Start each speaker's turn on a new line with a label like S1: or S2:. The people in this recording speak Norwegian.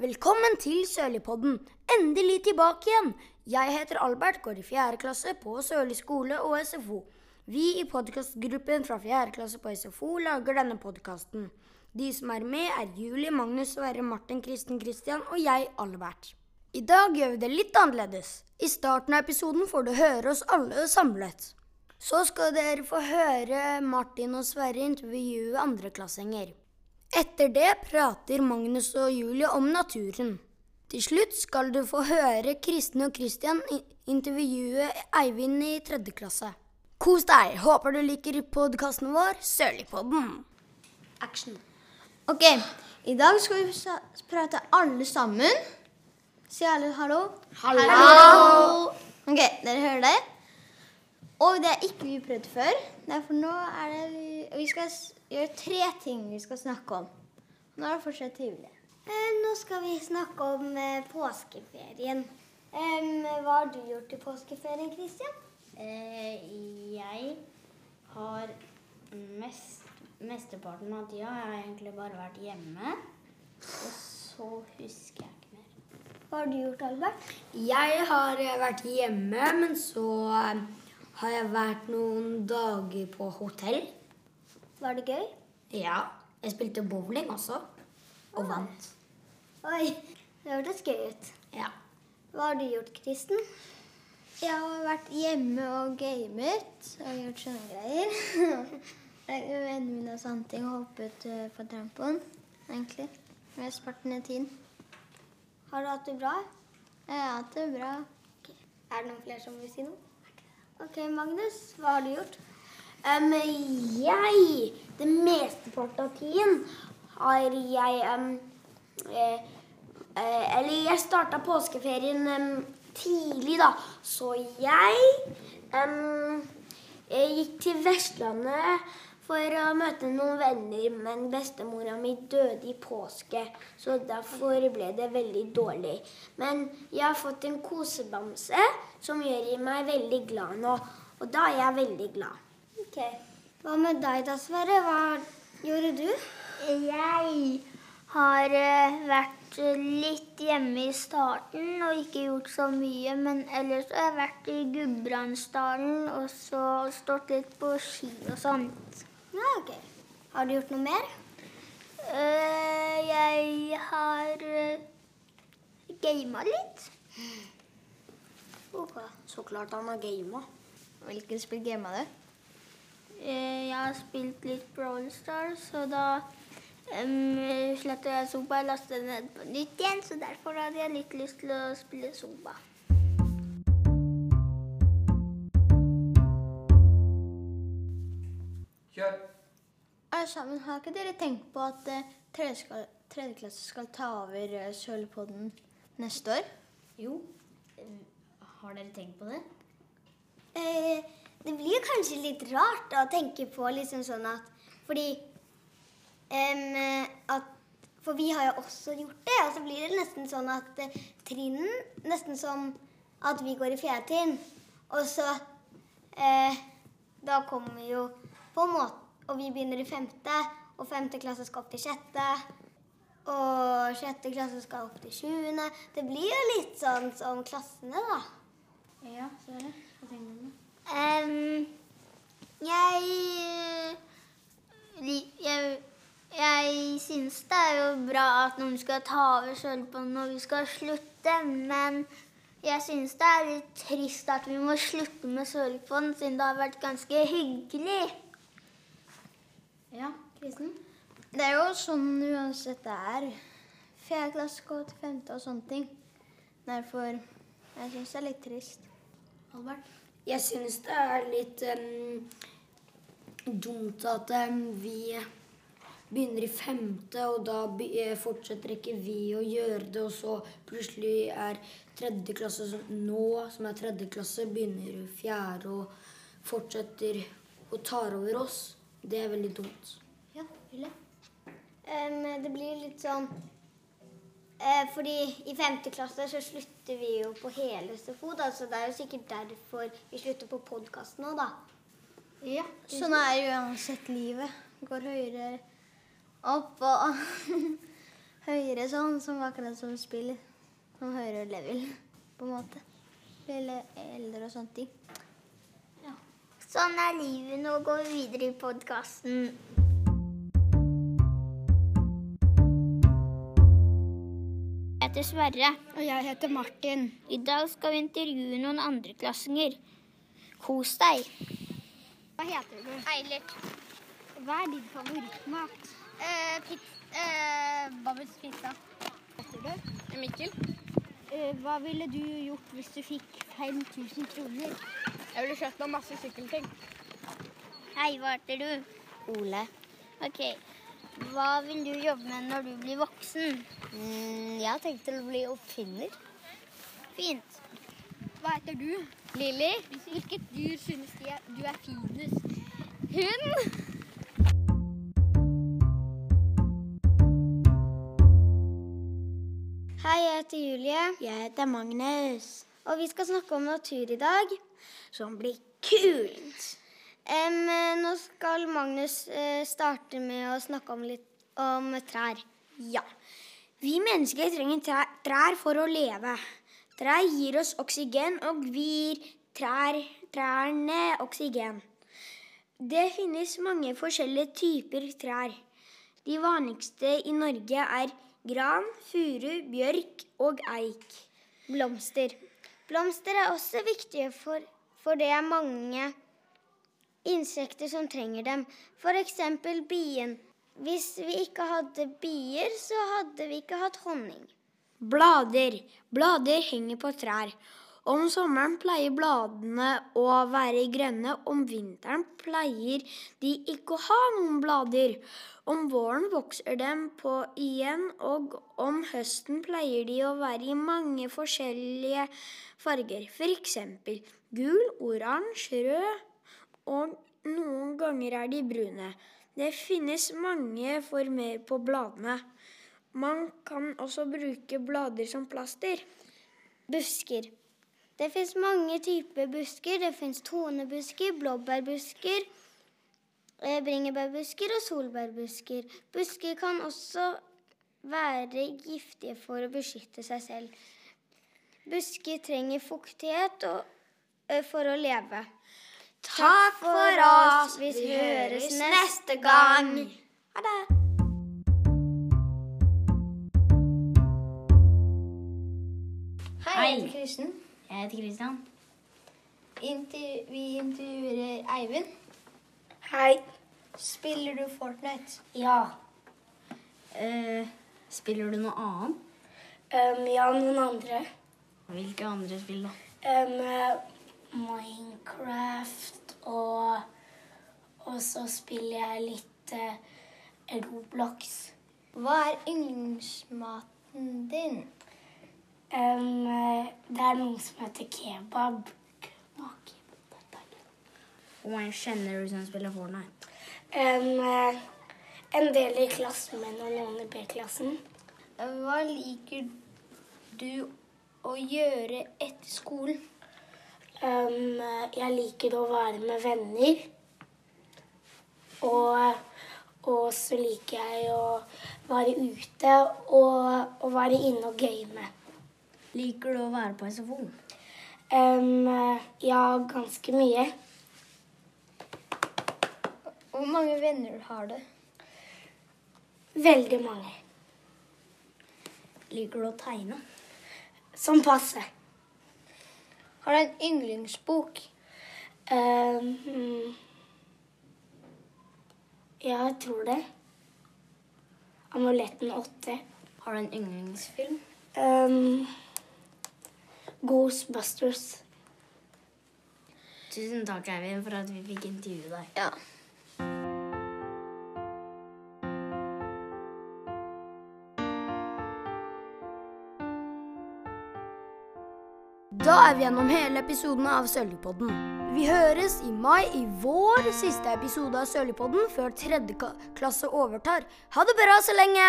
S1: Velkommen til Sørligpodden. Endelig tilbake igjen. Jeg heter Albert, går i fjerde klasse på Sørli skole og SFO. Vi i podkastgruppen fra fjerde klasse på SFO lager denne podkasten. De som er med, er Julie, Magnus, Sverre, Martin, Kristen, Christian og jeg, Albert. I dag gjør vi det litt annerledes. I starten av episoden får du høre oss alle samlet. Så skal dere få høre Martin og Sverre intervjue andreklassinger. Etter det prater Magnus og Julie om naturen. Til slutt skal du få høre Kristen og Christian intervjue Eivind i tredje klasse. Kos deg! Håper du liker podkasten vår, Sørligpodden.
S2: Action.
S3: Ok, i dag skal vi prate alle sammen. Si alle hallo.
S1: Hallo!
S3: Ok, dere hører det? Og det er ikke vi prøvd før. Derfor nå er det vi, vi skal s- gjøre tre ting vi skal snakke om. Nå er det fortsatt trivelig.
S2: Eh, nå skal vi snakke om eh, påskeferien. Hva har du gjort i påskeferien, Christian?
S4: Eh, jeg har mest, mesteparten av tida har jeg egentlig bare vært hjemme. Og så husker jeg ikke mer.
S2: Hva har du gjort, Albert?
S1: Jeg har eh, vært hjemme, men så har jeg vært noen dager på hotell.
S2: Var det gøy?
S1: Ja. Jeg spilte bowling også, og vant.
S2: Oi, det hørtes gøy ut.
S1: Ja.
S2: Hva har du gjort, Kristen?
S3: Jeg har vært hjemme og gamet og gjort sånne greier. Vennene mine og sånne ting og hoppet uh, på trampoen, egentlig. Med sparten i tiden.
S2: Har du hatt det bra?
S3: Jeg har hatt det bra.
S2: Er det noen flere som vil si noe? Ok, Magnus, hva har du gjort? Um, jeg, det mesteparten av tiden, har jeg um, eh, Eller jeg starta påskeferien um, tidlig, da. Så jeg jeg gikk til Vestlandet for å møte noen venner, men bestemora mi døde i påske, så derfor ble det veldig dårlig. Men jeg har fått en kosebamse som gjør meg veldig glad nå, og da er jeg veldig glad. Ok. Hva med deg da, Sverre? Hva gjorde du?
S5: Jeg har eh, vært eh, litt hjemme i starten og ikke gjort så mye. Men ellers har jeg vært i Gudbrandsdalen og så stått litt på ski og sånt.
S2: Ja, ok. Har du gjort noe mer?
S5: Eh, Jeg har uh, gama litt.
S2: Ok.
S1: Så klart han har gama.
S3: Hvilket spill gamet du?
S5: Eh, Jeg har spilt litt Brawl Stars, og da um, slettet jeg Zumba og lastet ned på nytt igjen, så derfor hadde jeg litt lyst til å spille Zumba.
S6: Kjør.
S3: Altså, men har ikke dere tenkt på at tredjeklasse tredje, skal, ta over Sølvpodden neste år?
S4: Jo, eh, har dere tenkt på det?
S2: Eh, det blir kanskje litt rart å tenke på liksom sånn at Fordi um, at For vi har jo også gjort det, og så blir det nesten sånn at uh, trinnen Nesten som at vi går i fjerde trinn, og så uh, Da kommer vi jo på en måte Og vi begynner i femte, og femte klasse skal opp til sjette. Og sjette klasse skal opp til sjuende. Det blir jo litt sånn som klassene, da.
S4: Ja, så er det. Hva tenker du
S5: Em, jeg, jeg Jeg syns det er jo bra at noen skal ta over sølvbåndet når vi skal slutte, men jeg syns det er litt trist at vi må slutte med Sølvbånd, siden det har vært ganske hyggelig.
S4: Ja, Kristen?
S3: Det er jo sånn uansett det er. Fjerde klasse går til femte og sånne ting. Derfor jeg syns det er litt trist.
S4: Albert?
S1: Jeg synes det er litt um, dumt at um, vi begynner i femte, og da eh, fortsetter ikke vi å gjøre det, og så plutselig er tredje klasse som nå, som er tredje klasse, begynner fjerde og fortsetter og tar over oss. Det er veldig dumt.
S4: Ja, Julie?
S2: Um, det blir litt sånn eh, Fordi i femte klasse så slutter vi jo på hele SFO, da, så det er jo sikkert derfor vi slutter på podkasten nå, da.
S4: Ja.
S3: Sånn er jo uansett livet. Går høyere opp og
S7: høyere sånn, som akkurat som spill. Som høyere level, på en måte. Eller eldre og sånne ting.
S5: Sånn er livet. Nå går vi videre i podkasten. Heter Sverre.
S7: Og jeg heter Martin.
S5: I dag skal vi intervjue noen andreklassinger. Kos deg.
S7: Hva heter du?
S5: Eilert.
S7: Hva er din favorittmat?
S5: Eh, pizza. Eh, Babbels pizza.
S7: Heter du?
S5: Mikkel.
S7: Eh, hva ville du gjort hvis du fikk 5000 kroner?
S6: Jeg ville kjøpt meg masse sykkelting.
S5: Hei, hva heter du?
S7: Ole.
S5: Ok. Hva vil du jobbe med når du blir voksen?
S7: Mm, jeg har tenkt til å bli oppfinner.
S5: Fint.
S7: Hva heter du?
S6: Lilly,
S7: Hvilket dyr synes du er finest?
S6: hund.
S7: Hei, jeg heter Julie. Jeg heter Magnus. Og vi skal snakke om natur i dag, som blir kult. Eh, nå skal Magnus eh, starte med å snakke om litt om trær. Ja. Vi mennesker trenger trær, for å leve. Trær gir oss oksygen, og vi gir trær, trærne oksygen. Det finnes mange forskjellige typer trær. De vanligste i Norge er gran, furu, bjørk og eik. Blomster. Blomster er også viktige, for, for det er mange insekter som trenger dem. F.eks. bien. Hvis vi ikke hadde bier, så hadde vi ikke hatt honning. Blader. Blader henger på trær. Om sommeren pleier bladene å være grønne, om vinteren pleier de ikke å ha noen blader. Om våren vokser dem på igjen, og om høsten pleier de å være i mange forskjellige farger. F.eks. gul, oransje, rød, og noen ganger er de brune. Det finnes mange former på bladene. Man kan også bruke blader som plaster. Busker. Det fins mange typer busker. Det fins tonebusker, blåbærbusker, bringebærbusker og solbærbusker. Busker kan også være giftige for å beskytte seg selv. Busker trenger fuktighet for å leve. Takk for oss. Vi høres neste gang. Ha det.
S4: Hei.
S7: jeg heter Kristen.
S4: Jeg heter Kristian.
S7: Inter vi intervjuer Eivind.
S8: Hei.
S7: Spiller du Fortnite?
S8: Ja.
S4: Uh, spiller du noe annet?
S8: Um, ja, noen andre.
S4: Hvilke andre spill, da?
S8: Um, eh, Minecraft og Og så spiller jeg litt eh, Roblox.
S7: Hva er yndlingsmaten din?
S8: Um, det er noe som heter kebab.
S4: Hvor mange kjenner du som spiller Fortnite?
S8: Um, en del i klassen min og noen i B-klassen.
S7: Hva liker du å gjøre etter skolen?
S8: Um, jeg liker å være med venner. Og, og så liker jeg å være ute og, og være inne og game.
S4: Liker du å være på SFO?
S8: Um, ja, ganske mye.
S7: Hvor mange venner har du?
S8: Veldig mange.
S4: Liker du å tegne?
S8: Som passe.
S7: Har du en yndlingsbok?
S8: Um, ja, jeg tror det. Amuletten 8.
S4: Har du en yndlingsfilm?
S8: Um, Ghostbusters.
S4: Tusen takk, Eivind, for at vi fikk intervjue deg.
S7: Ja.
S1: Da er vi gjennom hele episoden av Sølvpodden. Vi høres i mai i vår siste episode av Sølvpodden før tredje klasse overtar. Ha det bra så lenge!